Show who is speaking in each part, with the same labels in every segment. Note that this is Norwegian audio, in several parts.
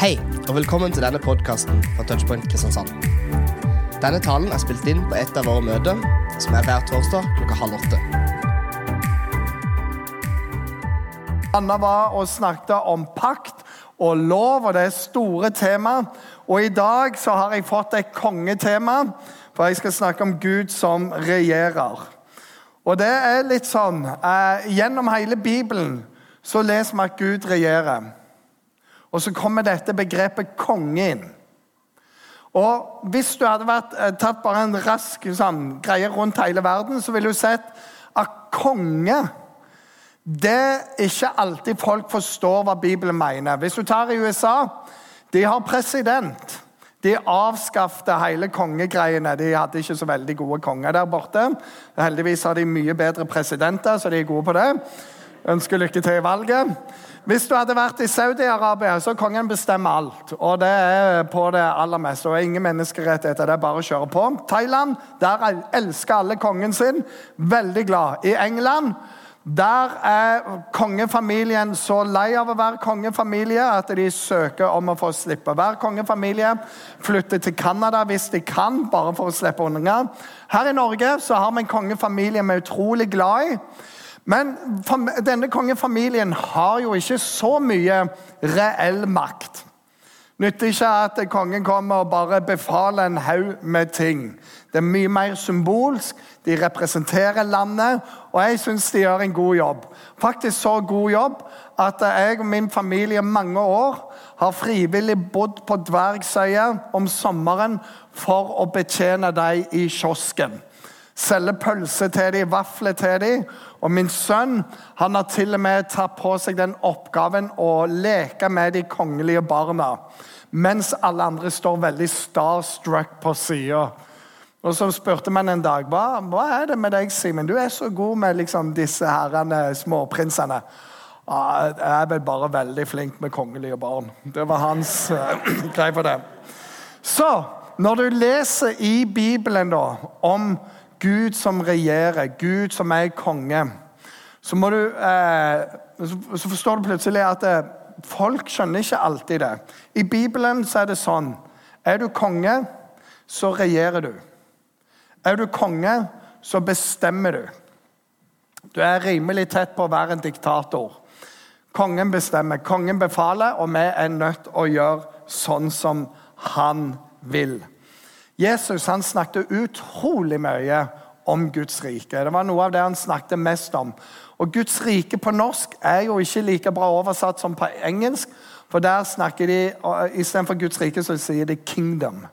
Speaker 1: Hei, og velkommen til denne podkasten fra Touchpoint Kristiansand. Denne talen er spilt inn på et av våre møter, som er hver torsdag klokka halv åtte.
Speaker 2: Anna var og snakket om pakt og lov, og det er store tema. Og i dag så har jeg fått et kongetema, for jeg skal snakke om Gud som regjerer. Og det er litt sånn eh, Gjennom hele Bibelen så leser vi at Gud regjerer. Og så kommer dette begrepet konge inn. Og Hvis du hadde vært, eh, tatt bare en rask sånn, greie rundt hele verden, så ville du sett at konge Det er ikke alltid folk forstår hva Bibelen mener. Hvis du tar i USA De har president. De avskaffet hele kongegreiene. De hadde ikke så veldig gode konger der borte. Heldigvis har de mye bedre presidenter, så de er gode på det. Ønsker lykke til i valget. Hvis du hadde vært i Saudi-Arabia, så kongen bestemmer alt. Og det er på det aller meste. Og ingen menneskerettigheter. Det er bare å kjøre på. Thailand, der elsker alle kongen sin. Veldig glad. I England der er kongefamilien så lei av å være kongefamilie at de søker om å få slippe være kongefamilie. Flytter til Canada hvis de kan, bare for å slippe unna. Her i Norge så har vi en kongefamilie vi er utrolig glad i. Men denne kongefamilien har jo ikke så mye reell makt. Nytter ikke at kongen kommer og bare befaler en haug med ting. Det er mye mer symbolsk. De representerer landet, og jeg syns de gjør en god jobb. Faktisk så god jobb at jeg og min familie mange år har frivillig bodd på Dvergsøya om sommeren for å betjene dem i kiosken. Selge pølse til dem, vafler til dem. Og min sønn han har til og med tatt på seg den oppgaven å leke med de kongelige barna. Mens alle andre står veldig starstruck på sida. Og så spurte man en dag hva, hva er det med deg, Simen. Du er så god med liksom, disse herrene, småprinsene. Ah, jeg er vel bare veldig flink med kongelige barn. Det var hans uh, greie for det. Så når du leser i Bibelen da, om Gud som regjerer, Gud som er konge, så, må du, eh, så forstår du plutselig at eh, folk skjønner ikke alltid det. I Bibelen så er det sånn Er du konge, så regjerer du. Er du konge, så bestemmer du. Du er rimelig tett på å være en diktator. Kongen bestemmer, kongen befaler, og vi er nødt til å gjøre sånn som han vil. Jesus han snakket utrolig mye om Guds rike. Det var noe av det han snakket mest om. Og Guds rike på norsk er jo ikke like bra oversatt som på engelsk. For der snakker de, Istedenfor Guds rike så sier de 'kingdom'.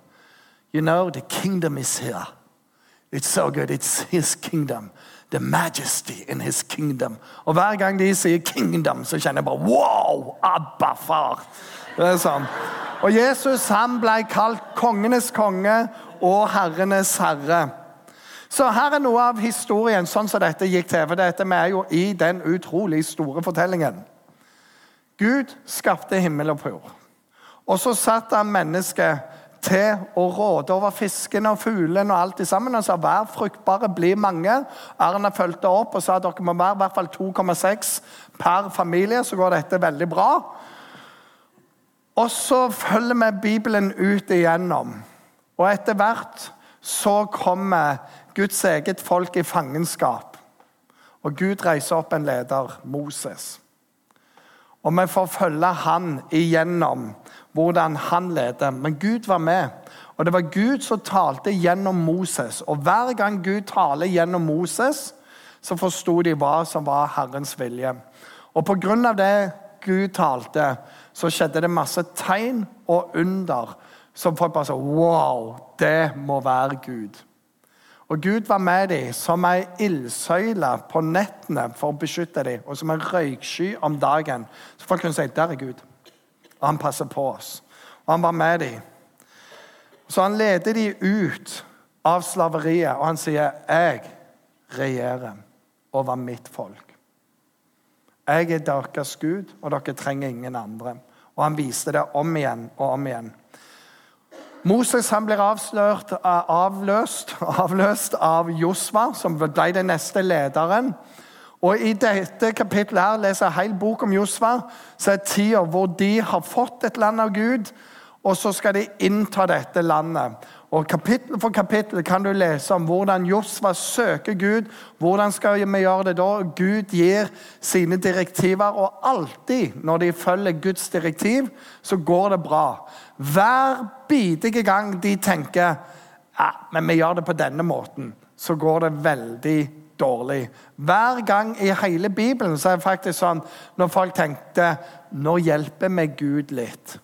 Speaker 2: You know, the kingdom is here. It's so good. It's his kingdom. The majesty in his kingdom. Og Hver gang de sier 'kingdom', så kjenner jeg bare 'wow! Abba, far'. Det er sånn. Og Jesus han ble kalt kongenes konge og herrenes herre. Så her er noe av historien sånn som dette gikk til. For dette vi er jo i den utrolig store fortellingen. Gud skapte himmel og jord. Og så satt han mennesket til å råde over fiskene og fuglene og alt sammen. Og sa vær fruktbare, bli mange. Erna fulgte opp og sa dere må være i hvert fall 2,6 per familie. Så går dette veldig bra. Og så følger vi Bibelen ut igjennom. Og etter hvert så kommer Guds eget folk i fangenskap. Og Gud reiser opp en leder, Moses. Og vi får følge han igjennom hvordan han leder. Men Gud var med. Og det var Gud som talte gjennom Moses. Og hver gang Gud taler gjennom Moses, så forsto de hva som var Herrens vilje. Og på grunn av det Gud talte, så skjedde det masse tegn og under som folk bare sa Wow, det må være Gud. Og Gud var med dem som ei ildsøyle på nettene for å beskytte dem, og som en røyksky om dagen. Så folk kunne si der er Gud. Og han passer på oss. Og han var med dem. Så han leder dem ut av slaveriet, og han sier, 'Jeg regjerer over mitt folk'. Jeg er deres Gud, og dere trenger ingen andre. Og han viste det om igjen og om igjen. Moses han blir avslørt, avløst, avløst av Josva, som ble den neste lederen. Og I dette kapittelet her leser jeg hele bok om Josva, så er tida hvor de har fått et land av Gud, og så skal de innta dette landet. Og Kapittel for kapittel kan du lese om hvordan Josva søker Gud. Hvordan skal vi gjøre det da? Gud gir sine direktiver, og alltid når de følger Guds direktiv, så går det bra. Hver bidige gang de tenker ja, men vi gjør det på denne måten, så går det veldig dårlig. Hver gang i hele Bibelen så er det faktisk sånn når folk tenkte nå hjelper vi Gud litt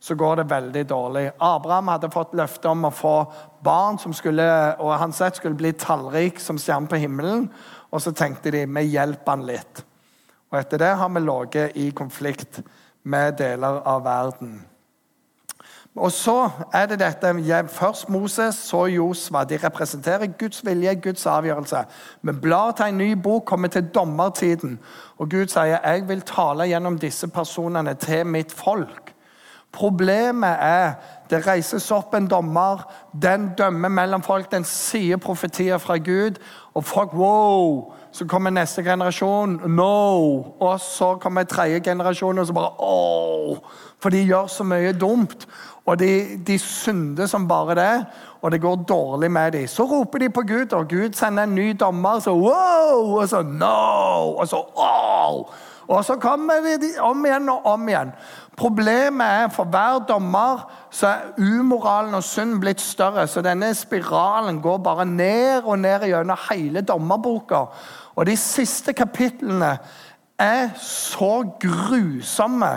Speaker 2: så går det veldig dårlig. Abraham hadde fått løfte om å få barn som skulle, og hans ett skulle bli tallrik som stjerner på himmelen. Og så tenkte de vi hjelper han litt. Og etter det har vi ligget i konflikt med deler av verden. Og så er det dette Først Moses, så Josva. De representerer Guds vilje, Guds avgjørelse. Vi blar til en ny bok, kommer til dommertiden. Og Gud sier jeg vil tale gjennom disse personene til mitt folk. Problemet er det reises opp en dommer. Den dømmer mellom folk. Den sier profetier fra Gud. Og folk wow! Så kommer neste generasjon. No! Og så kommer tredje generasjon, og så bare oh! For de gjør så mye dumt. Og de, de synder som bare det, og det går dårlig med dem. Så roper de på Gud, og Gud sender en ny dommer. Så wow! Og så no! Og så oh! Og så kommer de om igjen og om igjen. Problemet er for hver dommer så er umoralen og synd blitt større. Så denne spiralen går bare ned og ned gjennom hele dommerboka. Og de siste kapitlene er så grusomme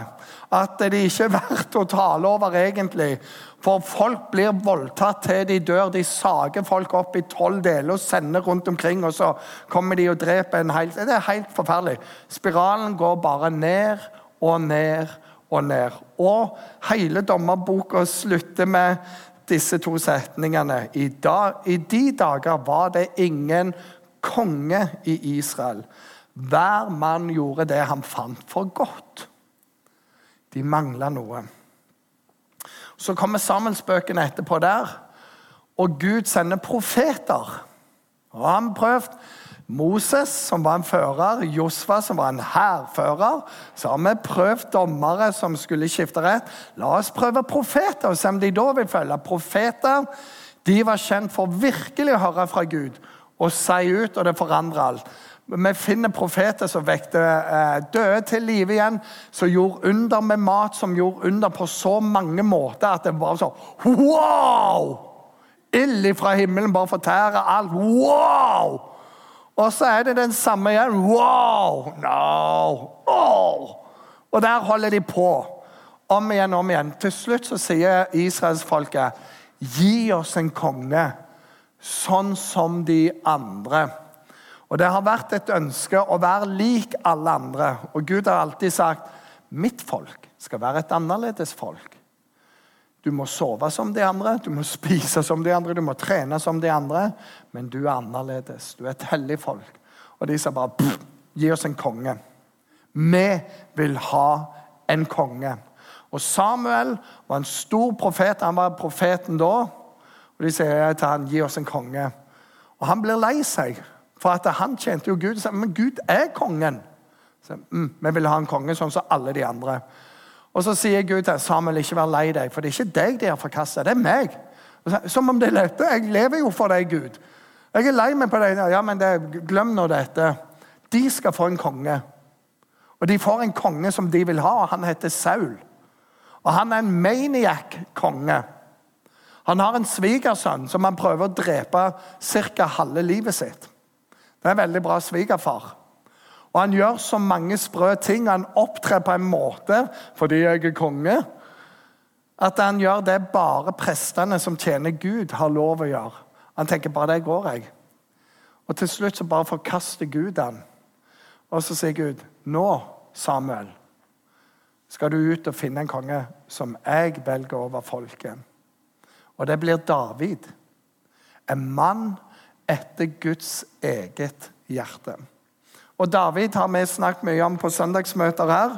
Speaker 2: at det ikke er verdt å tale over, egentlig. For folk blir voldtatt til de dør. De sager folk opp i tolv deler og sender rundt omkring. Og så kommer de og dreper en hel Det er helt forferdelig. Spiralen går bare ned og ned og ned. Og hele dommerboka slutter med disse to setningene. I, dag, I de dager var det ingen konge i Israel. Hver mann gjorde det han fant for godt. De mangla noe. Så kommer sammensbøkene etterpå der, og Gud sender profeter. Og han prøvd Moses, som var en fører, Josfa, som var en hærfører. Så har vi prøvd dommere som skulle skifte rett. La oss prøve profeter og se om de da vil følge. Profeter de var kjent for virkelig å høre fra Gud og si ut, og det forandrer alt. Vi finner profeter som vekte eh, døde til live igjen, som gjorde under med mat, som gjorde under på så mange måter at det var sånn Wow! Ild fra himmelen bare fortærer alt. Wow! Og så er det den samme igjen. Wow! No! Oh! Og der holder de på. Om igjen, om igjen. Til slutt så sier israelsfolket, gi oss en konge sånn som de andre. Og Det har vært et ønske å være lik alle andre. Og Gud har alltid sagt mitt folk skal være et annerledes folk. Du må sove som de andre, du må spise som de andre, du må trene som de andre. Men du er annerledes. Du er et hellig folk. Og de sa bare Gi oss en konge. Vi vil ha en konge. Og Samuel var en stor profet. Han var profeten da. Og De sier til han, gi oss en konge. Og Han blir lei seg, for at han tjente jo Gud. Men Gud er kongen. Så, mm, vi vil ha en konge sånn som alle de andre. Og så sier Gud til Samuel ikke vær lei deg, for det er ikke deg de har forkasta, det er meg. Som om det er lett. Jeg lever jo for deg, Gud. Jeg er lei meg på deg. Ja, men det, glem nå dette. De skal få en konge. Og de får en konge som de vil ha, og han heter Saul. Og han er en maniac-konge. Han har en svigersønn som han prøver å drepe ca. halve livet sitt. Det er en veldig bra svigerfar. Og han gjør så mange sprø ting. Han opptrer på en måte fordi jeg er konge, at han gjør det bare prestene som tjener Gud, har lov å gjøre. Han tenker bare det går, jeg. Og til slutt så bare forkaster Gud han. Og så sier Gud, nå, Samuel, skal du ut og finne en konge som jeg velger over folket. Og det blir David. En mann etter Guds eget hjerte. Og David har vi snakket mye om på søndagsmøter her.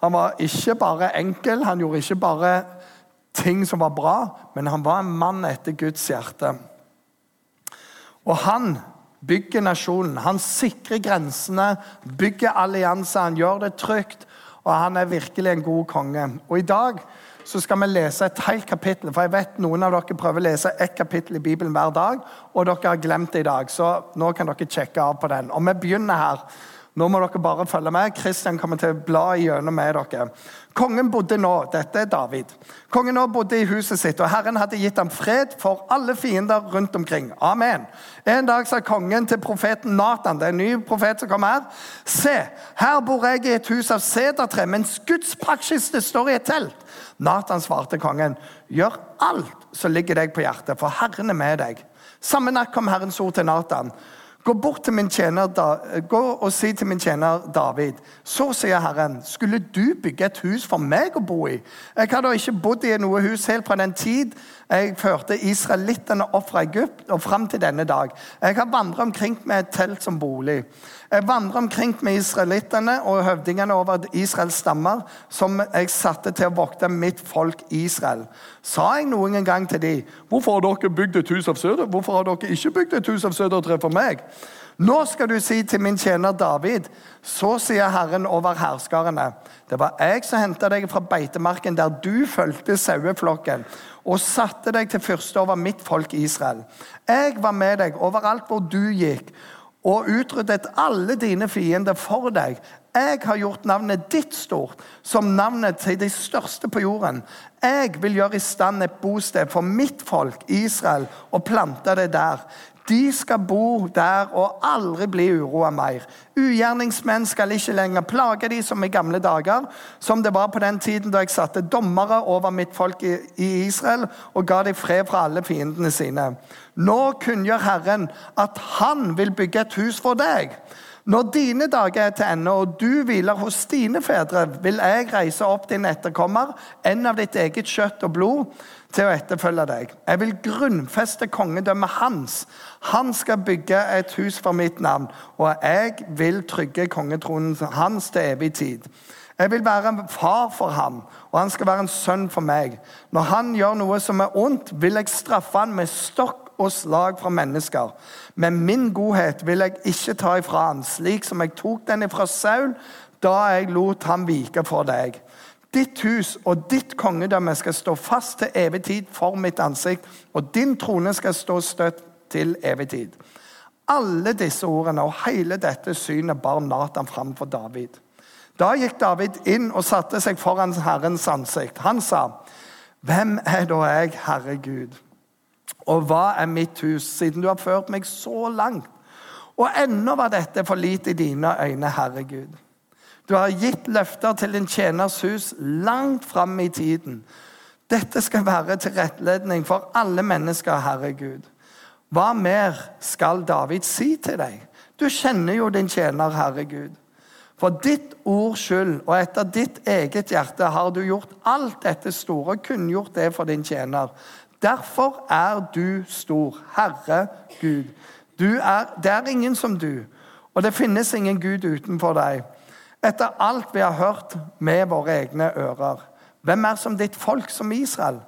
Speaker 2: Han var ikke bare enkel, han gjorde ikke bare ting som var bra, men han var en mann etter Guds hjerte. Og han bygger nasjonen. Han sikrer grensene, bygger allianser, han gjør det trygt. Og han er virkelig en god konge. Og i dag så skal vi lese et helt kapittel. For jeg vet noen av dere prøver å lese ett kapittel i Bibelen hver dag, og dere har glemt det i dag. Så nå kan dere sjekke av på den. Og vi begynner her. Nå må dere bare følge med. Kristian kommer til å bla gjennom med dere. Kongen bodde nå Dette er David. Kongen nå bodde i huset sitt, og Herren hadde gitt ham fred for alle fiender rundt omkring. Amen. En dag sa kongen til profeten Natan, det er en ny profet som kommer her, se, her bor jeg i et hus av sedertre, mens Guds praksis står i et telt. Natan svarte kongen, gjør alt som ligger deg på hjertet, for Herren er med deg. Samme natt kom Herrens ord til Natan. Gå bort til min tjener, gå og si til min tjener David. Så sier Herren, skulle du bygge et hus for meg å bo i? Jeg har da ikke bodd i noe hus helt fra den tid jeg førte israelittene opp fra Egypt og fram til denne dag. Jeg har vandret omkring med et telt som bolig. Jeg vandret omkring med israelittene og høvdingene over Israels stammer, som jeg satte til å vokte mitt folk Israel. Sa jeg noen gang til dem, 'Hvorfor har dere bygd et hus av søder? Hvorfor har dere ikke bygd et hus av sødertre for meg?' Nå skal du si til min tjener David, så sier Herren over herskarene. Det var jeg som henta deg fra beitemarken der du fulgte saueflokken, og satte deg til fyrste over mitt folk Israel. Jeg var med deg overalt hvor du gikk og utryddet alle dine fiender for deg. Jeg har gjort navnet ditt stort, som navnet til de største på jorden. Jeg vil gjøre i stand et bosted for mitt folk, Israel, og plante det der. De skal bo der og aldri bli uroa mer. Ugjerningsmenn skal ikke lenger plage de som i gamle dager, som det var på den tiden da jeg satte dommere over mitt folk i Israel og ga dem fred fra alle fiendene sine. Nå kunngjør Herren at han vil bygge et hus for deg. Når dine dager er til ende, og du hviler hos dine fedre, vil jeg reise opp din etterkommer, en av ditt eget kjøtt og blod, til å etterfølge deg. Jeg vil grunnfeste kongedømmet hans. Han skal bygge et hus for mitt navn, og jeg vil trygge kongetronen hans til evig tid. Jeg vil være en far for ham, og han skal være en sønn for meg. Når han gjør noe som er ondt, vil jeg straffe han med stokk og slag fra mennesker. Men min godhet vil jeg ikke ta ifra han, slik som jeg tok den ifra Saul da jeg lot ham vike for deg. Ditt hus og ditt kongedømme skal stå fast til evig tid for mitt ansikt, og din trone skal stå støtt til evig tid. Alle disse ordene og hele dette synet bar Natan fram for David. Da gikk David inn og satte seg foran Herrens ansikt. Han sa, 'Hvem er da jeg, Herre Gud?' Og hva er mitt hus, siden du har ført meg så langt? Og ennå var dette for lite i dine øyne, Herre Gud. Du har gitt løfter til din tjeners hus langt fram i tiden. Dette skal være til rettledning for alle mennesker, Herre Gud. Hva mer skal David si til deg? Du kjenner jo din tjener, Herre Gud. For ditt ords skyld og etter ditt eget hjerte har du gjort alt dette store kunngjort det for din tjener. Derfor er du stor, Herre Gud. Er, det er ingen som du, og det finnes ingen Gud utenfor deg. Etter alt vi har hørt med våre egne ører. Hvem er som ditt folk, som Israel?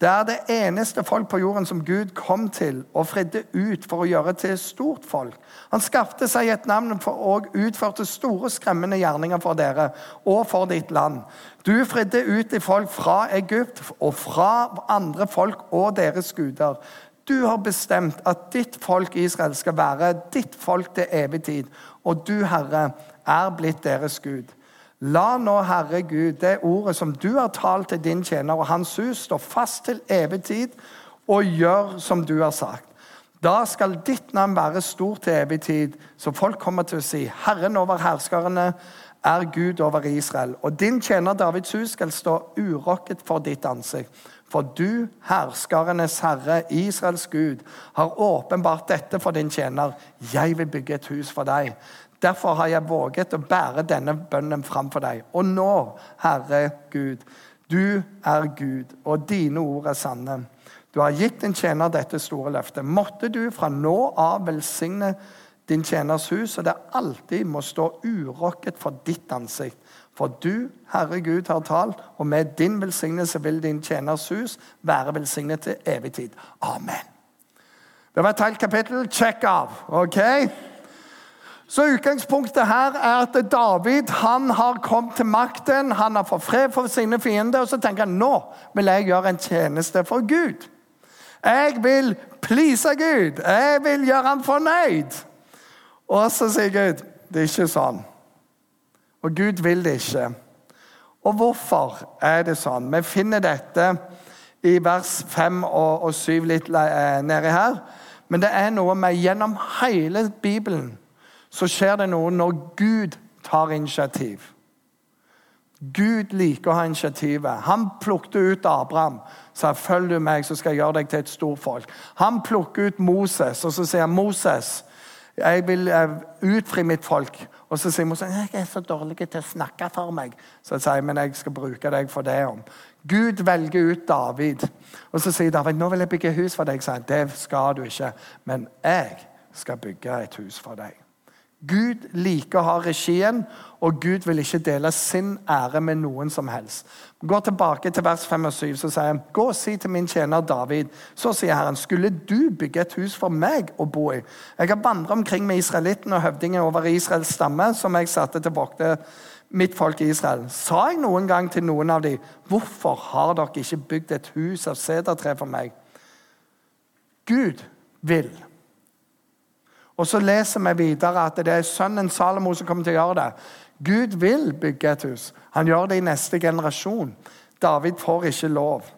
Speaker 2: Det er det eneste folk på jorden som Gud kom til og fridde ut for å gjøre til stort folk. Han skapte seg et navn for, og utførte store, skremmende gjerninger for dere og for ditt land. Du fridde ut de folk fra Egypt og fra andre folk og deres guder. Du har bestemt at ditt folk Israel skal være ditt folk til evig tid, og du, Herre, er blitt deres Gud. La nå, Herre Gud, det ordet som du har talt til din tjener og hans hus, stå fast til evig tid, og gjør som du har sagt. Da skal ditt navn være stort til evig tid, så folk kommer til å si, Herren over herskerne er Gud over Israel. Og din tjener Davids hus skal stå urokket for ditt ansikt. For du, herskarenes herre, Israels Gud, har åpenbart dette for din tjener. Jeg vil bygge et hus for deg. Derfor har jeg våget å bære denne bønnen framfor deg. Og nå, Herre Gud, du er Gud, og dine ord er sanne. Du har gitt din tjener dette store løftet. Måtte du fra nå av velsigne din tjeners hus, og det alltid må stå urokket for ditt ansikt. For du, Herre Gud, har talt, og med din velsignelse vil din tjeners hus være velsignet til evig tid. Amen. Det var et helt kapittel. Check av. ok? Så Utgangspunktet her er at David han har kommet til makten, han har fått fred for sine fiender, og så tenker han nå vil jeg gjøre en tjeneste for Gud. Jeg vil please Gud. Jeg vil gjøre ham fornøyd. Og så sier Gud det er ikke sånn. Og Gud vil det ikke. Og hvorfor er det sånn? Vi finner dette i vers 5 og, 7 litt eh, nedi her. Men det er noe med gjennom hele Bibelen så skjer det noe når Gud tar initiativ. Gud liker å ha initiativet. Han plukket ut Abraham. Sa 'følg du meg, så skal jeg gjøre deg til et stort folk'. Han plukker ut Moses, og så sier han 'Moses, jeg vil eh, utfri mitt folk'. Og så sier Moses 'jeg er så dårlig til å snakke for meg'. Så jeg sier men jeg skal bruke deg for det om. Gud velger ut David. Og så sier David 'nå vil jeg bygge hus for deg'. Så jeg, det skal du ikke, men jeg skal bygge et hus for deg. Gud liker å ha regien, og Gud vil ikke dele sin ære med noen som helst. Gå tilbake til vers 5 og 7, så sier han, gå og si til min tjener David, så sier Herren, skulle du bygge et hus for meg å bo i? Jeg har vandret omkring med israelittene og høvdingen over Israels stamme, som jeg satte til vokte mitt folk i Israel. Sa jeg noen gang til noen av dem, hvorfor har dere ikke bygd et hus av sedertre for meg? Gud vil og så leser vi videre at det er sønnen Salomo som kommer til å gjøre det. Gud vil bygge et hus. Han gjør det i neste generasjon. David får ikke lov.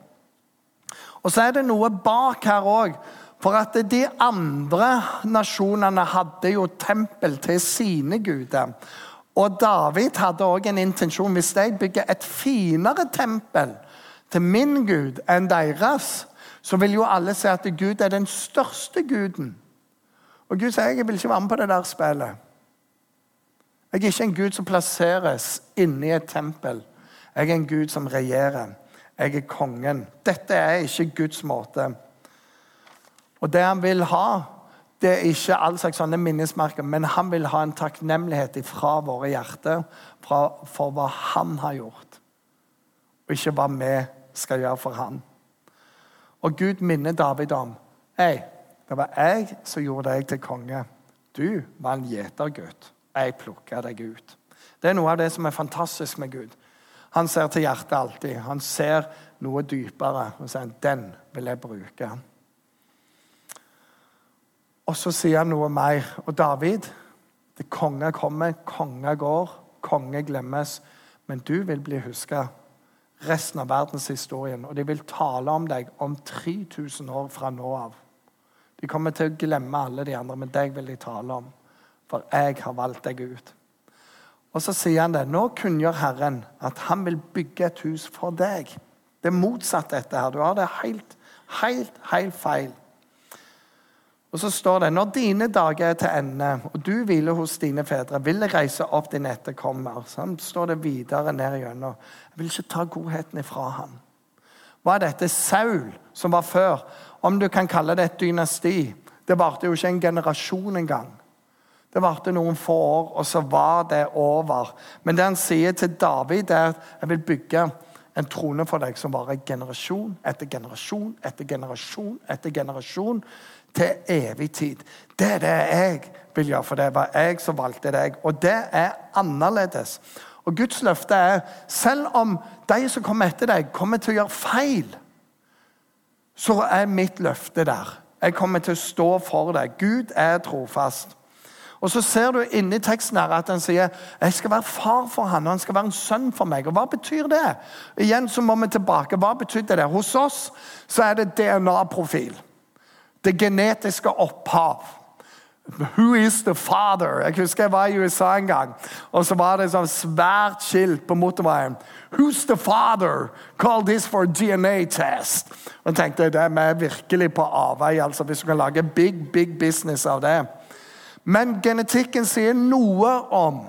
Speaker 2: Og så er det noe bak her òg. For at de andre nasjonene hadde jo tempel til sine guder. Og David hadde òg en intensjon. Hvis jeg bygger et finere tempel til min gud enn deres, så vil jo alle se at Gud er den største guden. Og Gud sier jeg vil ikke være med på det der spillet. Jeg er ikke en Gud som plasseres inni et tempel. Jeg er en Gud som regjerer. Jeg er kongen. Dette er ikke Guds måte. Og det han vil ha, det er ikke all slags sånne minnesmerker, men han vil ha en takknemlighet fra våre hjerter for hva han har gjort, og ikke hva vi skal gjøre for han. Og Gud minner David om Hei, det var jeg som gjorde deg til konge. Du var en gjetergutt. Jeg plukka deg ut. Det er noe av det som er fantastisk med Gud. Han ser til hjertet alltid. Han ser noe dypere og sier 'Den vil jeg bruke'. Og så sier han noe mer. Og David det Konge kommer, konge går, konge glemmes. Men du vil bli huska resten av verdenshistorien. Og de vil tale om deg om 3000 år fra nå av. De kommer til å glemme alle de andre, men deg vil de tale om. For jeg har valgt deg ut. Og så sier han det. Nå kunngjør Herren at han vil bygge et hus for deg. Det er motsatt dette her. Du har det helt, helt, helt feil. Og så står det når dine dager er til ende, og du hviler hos dine fedre, vil jeg reise opp din etterkommer. Sånn står det videre ned igjennom. Jeg vil ikke ta godheten ifra ham. Hva er dette? Saul, som var før, om du kan kalle det et dynasti. Det varte jo ikke en generasjon engang. Det varte noen få år, og så var det over. Men det han sier til David, er at jeg vil bygge en trone for deg som varer generasjon etter generasjon etter generasjon etter generasjon til evig tid. Det er det jeg vil gjøre, for det var jeg som valgte deg. Og det er annerledes. Og Guds løfte er selv om de som kommer etter deg, kommer til å gjøre feil så er mitt løfte der. Jeg kommer til å stå for deg. Gud er trofast. Og Så ser du inni teksten her at han sier jeg skal være far for han, og han skal være en sønn for meg. Og Hva betyr det? Igjen så må vi tilbake. Hva betydde det? Hos oss så er det DNA-profil. Det genetiske opphav. Who is the father? Jeg husker jeg var i USA en gang. og Så var det et svært skilt på motorveien. Who's the father? Call this for DNA test. Og jeg tenkte, Det er meg virkelig på avvei, altså, hvis du kan lage big, big business av det. Men genetikken sier noe om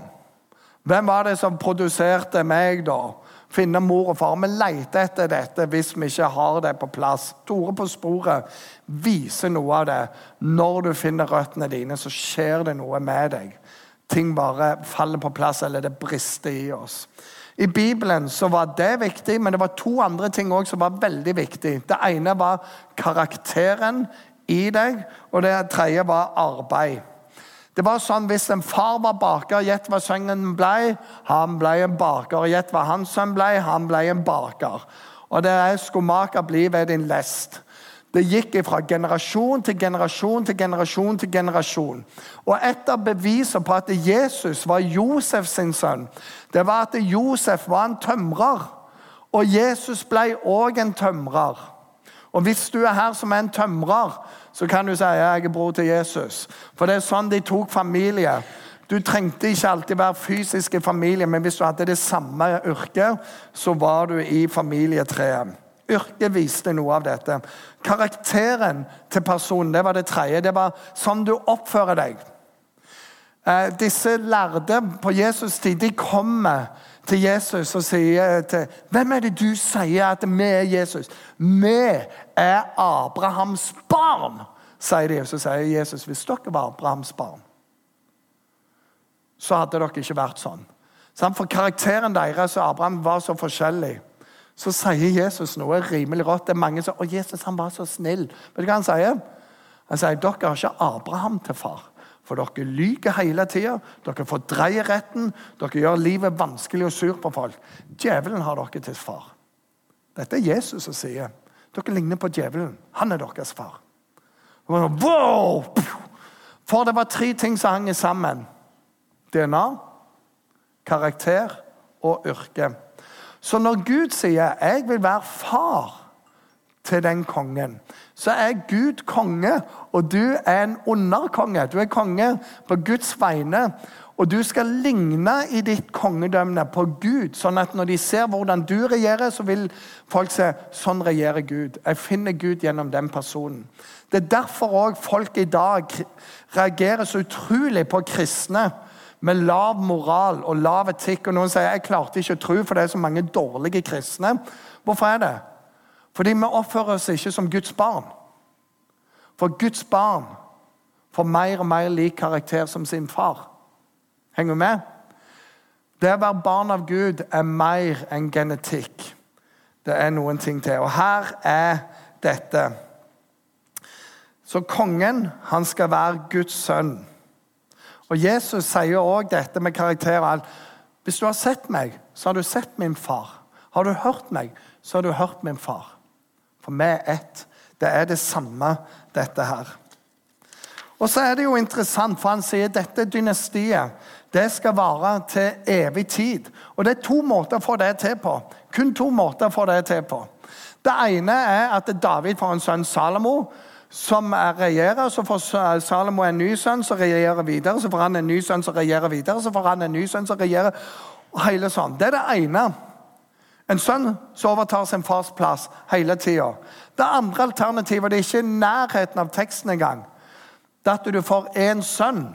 Speaker 2: hvem var det som produserte meg, da? Finne mor og far. Vi leter etter dette hvis vi ikke har det på plass. Tore på sporet viser noe av det. Når du finner røttene dine, så skjer det noe med deg. Ting bare faller på plass, eller det brister i oss. I Bibelen så var det viktig, men det var to andre ting òg som var veldig viktig. Det ene var karakteren i deg. Og det tredje var arbeid. Det var sånn, Hvis en far var baker, gjett hva sønnen ble. Han ble en baker. Gjett hva hans sønn ble. Han ble en baker. Og det er skomaker bli ved din lest. Det gikk fra generasjon til generasjon til generasjon til generasjon. Og Et av bevisene på at Jesus var Josef sin sønn, det var at Josef var en tømrer. Og Jesus ble òg en tømrer. Og Hvis du er her som er en tømrer, så kan du si jeg er bror til Jesus. For det er sånn de tok familie. Du trengte ikke alltid være fysisk i familie, men hvis du hadde det samme yrket, så var du i familietreet. Yrket viste noe av dette. Karakteren til personen det var det tredje. Det var sånn du oppfører deg. Eh, disse lærde på Jesus' tid de kommer til Jesus og sier til Hvem er det du sier at vi er Jesus? Vi er Abrahams barn, sier de. Så sier Jesus hvis dere var Abrahams barn, så hadde dere ikke vært sånn. For karakteren deres og Abraham var så forskjellig. Så sier Jesus noe rimelig rått. Det er mange som Å, Jesus han var så snill. Vet du hva han sier? Han sier dere har ikke Abraham til far. For dere lyver hele tida, dere fordreier retten, dere gjør livet vanskelig og sur på folk. Djevelen har dere til far. Dette er Jesus som sier. Dere ligner på djevelen. Han er deres far. Wow! For det var tre ting som hang sammen. DNA, karakter og yrke. Så når Gud sier 'jeg vil være far' til den kongen, så er Gud konge, og du er en underkonge. Du er konge på Guds vegne. Og du skal ligne i ditt kongedømme på Gud, sånn at når de ser hvordan du regjerer, så vil folk se sånn regjerer Gud. Jeg finner Gud gjennom den personen. Det er derfor òg folk i dag reagerer så utrolig på kristne med lav moral og lav etikk. Og noen sier jeg klarte ikke å tro, for det er så mange dårlige kristne. Hvorfor er det? Fordi vi oppfører oss ikke som Guds barn. For Guds barn får mer og mer lik karakter som sin far. Henger du med? Det å være barn av Gud er mer enn genetikk. Det er noen ting til. Og her er dette. Så kongen, han skal være Guds sønn. Og Jesus sier òg dette med karakter og alt. Hvis du har sett meg, så har du sett min far. Har du hørt meg, så har du hørt min far. For vi er ett. Det er det samme, dette her. Og så er det jo interessant, for han sier dette dynastiet det skal vare til evig tid. Og det er to måter å få det til på. Kun to måter å få det til på. Det ene er at David får en sønn Salomo som regjerer. Så får Salomo en ny sønn som regjerer videre. Så får han en ny sønn som regjerer videre. Så får han en ny sønn som regjerer hele sånn. Det er det ene. En sønn som overtar sin fars plass hele tida. Det andre alternativet det er ikke i nærheten av teksten engang. Det er at du får én sønn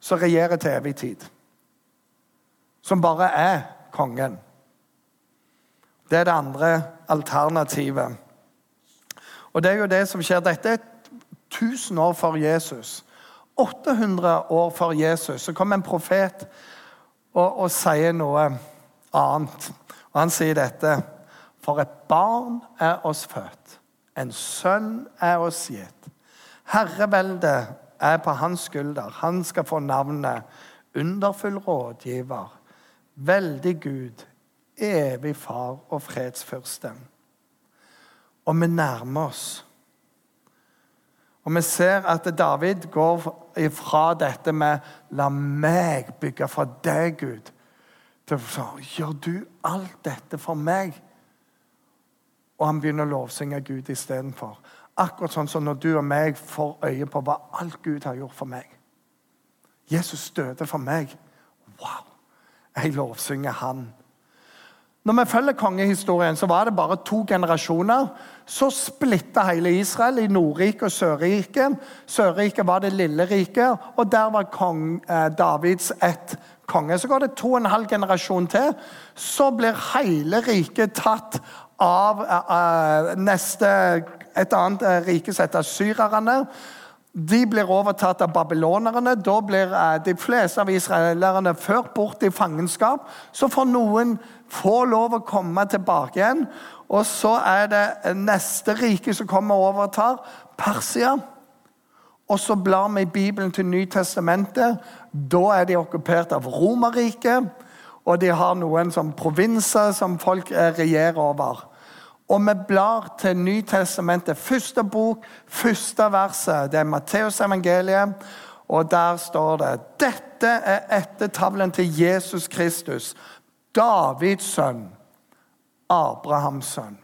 Speaker 2: som regjerer til evig tid. Som bare er kongen. Det er det andre alternativet. Og det er jo det som skjer. Dette er 1000 år før Jesus. 800 år før Jesus så kom en profet og, og sier noe annet. Og Han sier dette. For et barn er oss født, en sønn er oss gitt. Herreveldet er på hans skulder. Han skal få navnet Underfull rådgiver, veldig Gud, evig far og fredsfyrste. Og vi nærmer oss. Og vi ser at David går ifra dette med 'la meg bygge for deg, Gud', til å si 'gjør du alt dette for meg'? Og han begynner å lovsynge Gud istedenfor. Akkurat sånn som når du og meg får øye på hva alt Gud har gjort for meg. Jesus døde for meg. Wow! Jeg lovsynger Han. Når vi følger kongehistorien, så var det bare to generasjoner. Så splitta hele Israel i Nordriket og Sørriket. Sørriket var det lille riket, og der var kong eh, Davids ett konge. Så går det to og en halv generasjon til. Så blir hele riket tatt av uh, neste, et annet uh, rike som heter syrerne. De blir overtatt av babylonerne. Da blir uh, de fleste av israelerne ført bort i fangenskap. Så får noen få lov å komme tilbake igjen. Og så er det neste rike som kommer og overtar, Persia. Og så blar vi i Bibelen til Nytestamentet. Da er de okkupert av Romerriket. Og de har noen som provinser som folk eh, regjerer over. Og vi blar til Nytestamentet. Første bok, første verset. Det er Matteus evangeliet. Og der står det Dette er ettertavlen til Jesus Kristus, Davids sønn, Abrahams sønn.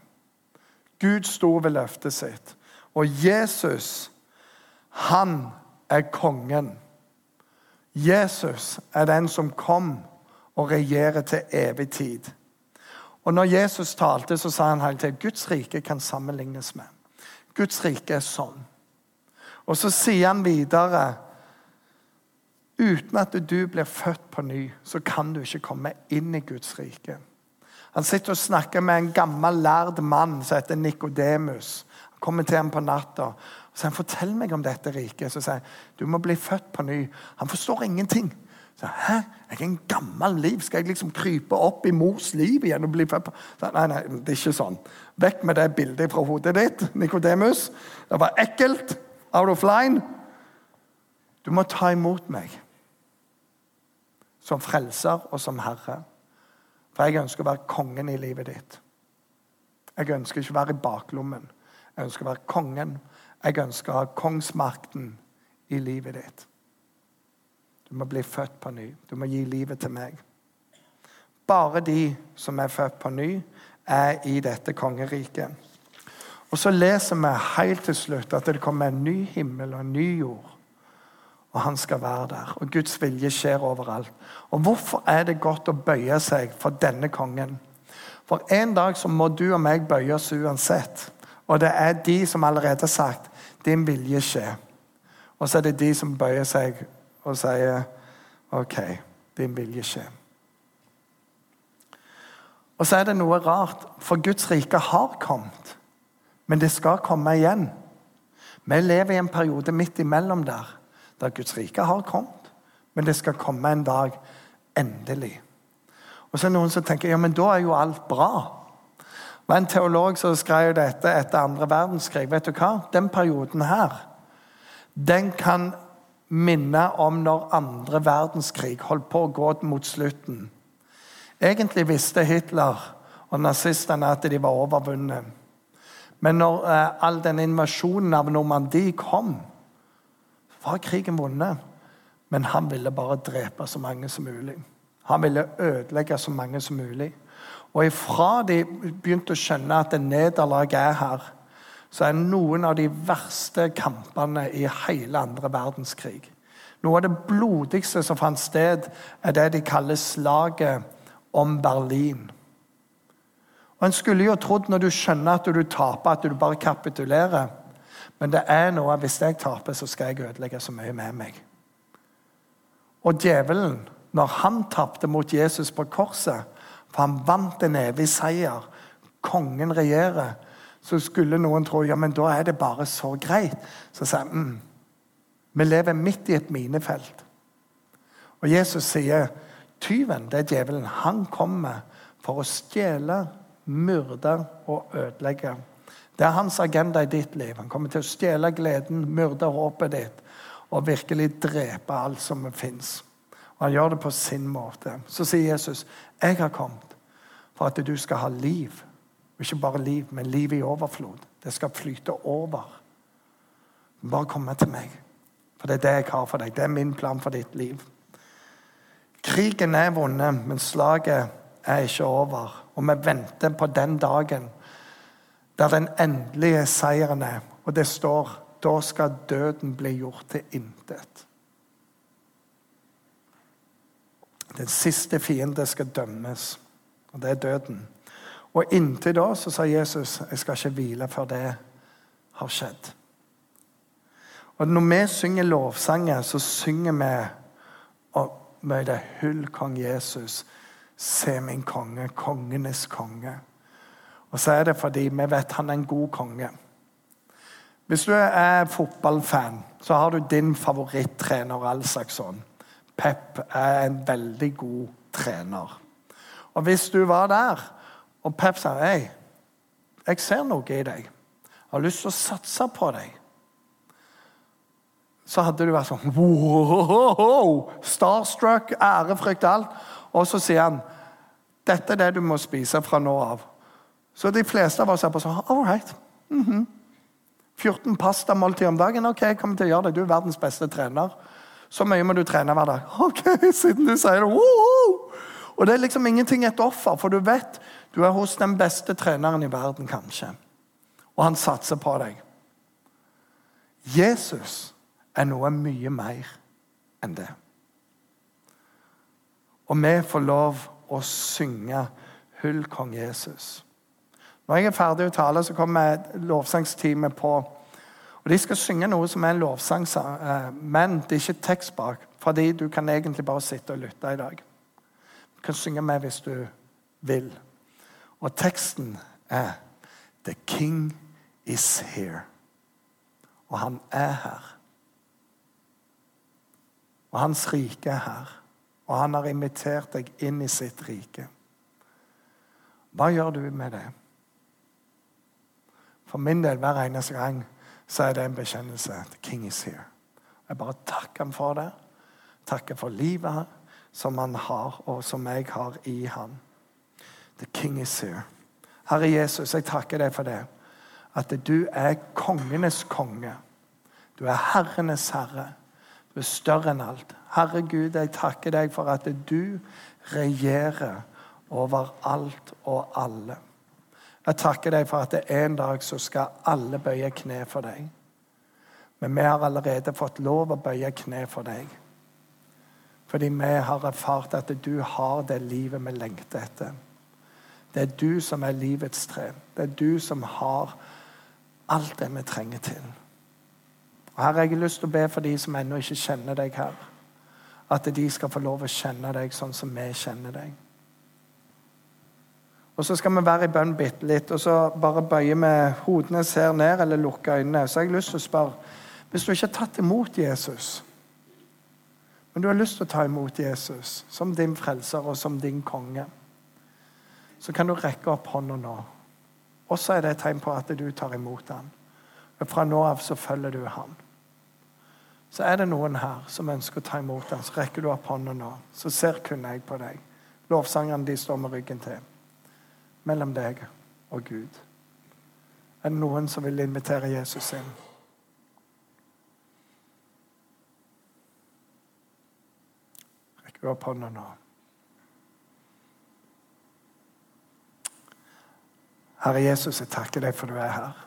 Speaker 2: Gud sto ved løftet sitt. Og Jesus, han er kongen. Jesus er den som kom og regjerer til evig tid. Og når Jesus talte, så sa han hele tiden Guds rike kan sammenlignes med. Guds rike er sånn. Og så sier han videre Uten at du blir født på ny, så kan du ikke komme inn i Guds rike. Han sitter og snakker med en gammel, lærd mann som heter Nikodemus. Han kommer til ham på natta sier han, fortell meg om dette riket. Så sier du må bli født på ny. Han forstår ingenting. Så, Hæ? Jeg er en gammel liv. Skal jeg liksom krype opp i mors liv igjen? og bli født på? Så, nei, nei, det er ikke sånn. Vekk med det bildet fra hodet ditt, Nikodemus. Det var ekkelt. Out of line. Du må ta imot meg som frelser og som herre. For jeg ønsker å være kongen i livet ditt. Jeg ønsker ikke å være i baklommen. Jeg ønsker å være kongen. Jeg ønsker å ha kongsmakten i livet ditt. Du må bli født på ny. Du må gi livet til meg. Bare de som er født på ny, er i dette kongeriket. Og så leser vi helt til slutt at det kommer en ny himmel og en ny jord og han skal være der. Og Guds vilje skjer overalt. Og Hvorfor er det godt å bøye seg for denne kongen? For en dag så må du og meg bøye oss uansett. Og det er de som allerede har sagt 'din vilje skje'. Og så er det de som bøyer seg og sier 'OK, din vilje skje'. Og så er det noe rart, for Guds rike har kommet. Men det skal komme igjen. Vi lever i en periode midt imellom der der Guds rike har kommet, men det skal komme en dag endelig. Og så er det noen som tenker ja, men da er jo alt bra. Var en teolog som skrev dette etter andre verdenskrig. Vet du hva? Den perioden her den kan minne om når andre verdenskrig holdt på å gå mot slutten. Egentlig visste Hitler og nazistene at de var overvunnet. Men når eh, all den invasjonen av Normandie kom, var krigen vunnet. Men han ville bare drepe så mange som mulig. Han ville ødelegge så mange som mulig. Og ifra de begynte å skjønne at nederlaget er her, så er noen av de verste kampene i hele andre verdenskrig. Noe av det blodigste som fant sted, er det de kaller slaget om Berlin. Og En skulle jo trodd når du skjønner at du taper, at du bare kapitulerer. Men det er noe hvis jeg taper, så skal jeg ødelegge så mye med meg. Og djevelen, når han tapte mot Jesus på korset, for han vant en evig seier, kongen regjerer, så skulle noen tro ja, men da er det bare så greit. Så sier han mm, vi lever midt i et minefelt. Og Jesus sier tyven, det er djevelen, han kommer for å stjele, myrde og ødelegge. Det er hans agenda i ditt liv. Han kommer til å stjele gleden, myrde håpet ditt og virkelig drepe alt som fins. Og han gjør det på sin måte. Så sier Jesus, 'Jeg har kommet for at du skal ha liv.' Ikke bare liv, men liv i overflod. Det skal flyte over. Bare komme til meg. For det er det jeg har for deg. Det er min plan for ditt liv. Krigen er vunnet, men slaget er ikke over. Og vi venter på den dagen der den endelige seieren er. Og det står da skal døden bli gjort til intet. Den siste fiende skal dømmes, og det er døden. Og inntil da så sa Jesus jeg skal ikke hvile før det har skjedd. Og Når vi synger lovsanger, så synger vi og møter hull kong Jesus. Se min konge, kongenes konge. Og så er det fordi vi vet han er en god konge. Hvis du er fotballfan, så har du din favorittrener. all slags sånn. Pep er en veldig god trener. Og hvis du var der, og Pep sa hei, jeg ser noe i deg, jeg har lyst til å satse på deg så hadde du vært sånn wow, Starstruck, ærefrykt, alt. Og så sier han dette er det du må spise fra nå av. Så de fleste av oss er på sånn All right. Mm -hmm. 14 pastamåltider om dagen. Ok, jeg kommer til å gjøre det. Du er verdens beste trener. Så mye må du trene hver dag. Ok, siden du sier det. Wow. Og det er liksom ingenting et offer, for du vet du er hos den beste treneren i verden, kanskje. Og han satser på deg. Jesus er noe mye mer enn det. Og vi får lov å synge 'Hyll kong Jesus'. Når jeg er ferdig å tale, så kommer lovsangsteamet på. Og De skal synge noe som er en lovsang, eh, men det er ikke tekst bak. Fordi du kan egentlig bare sitte og lytte i dag. Du kan synge med hvis du vil. Og teksten er 'The King is here'. Og han er her. Og hans rike er her. Og han har invitert deg inn i sitt rike. Hva gjør du med det? For min del, hver eneste gang, så er det en bekjennelse. The king is here. Jeg bare takker ham for det. Takker for livet som han har, og som jeg har i ham. The king is here. Herre Jesus, jeg takker deg for det. At du er kongenes konge. Du er herrenes herre. Du er større enn alt. Herre Gud, jeg takker deg for at du regjerer over alt og alle. Jeg takker deg for at en dag så skal alle bøye kne for deg. Men vi har allerede fått lov å bøye kne for deg. Fordi vi har erfart at du har det livet vi lengter etter. Det er du som er livets tre. Det er du som har alt det vi trenger til. Og Her har jeg lyst til å be for de som ennå ikke kjenner deg her. At de skal få lov å kjenne deg sånn som vi kjenner deg. Og Så skal vi være i bønn bitte litt, og så bare bøye vi hodene ser ned eller lukke øynene. Så har jeg lyst til å spørre Hvis du ikke har tatt imot Jesus, men du har lyst til å ta imot Jesus som din frelser og som din konge, så kan du rekke opp hånda nå. Og så er det et tegn på at du tar imot ham. Men fra nå av så følger du ham. Så er det noen her som ønsker å ta imot ham, så rekker du opp hånda nå. Så ser kun jeg på deg. Lovsangerne de står med ryggen til. Mellom deg og Gud. Er det noen som vil invitere Jesus inn? Rekk opp hånda nå? Herre Jesus, jeg takker deg for du er her.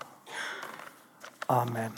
Speaker 2: Amen.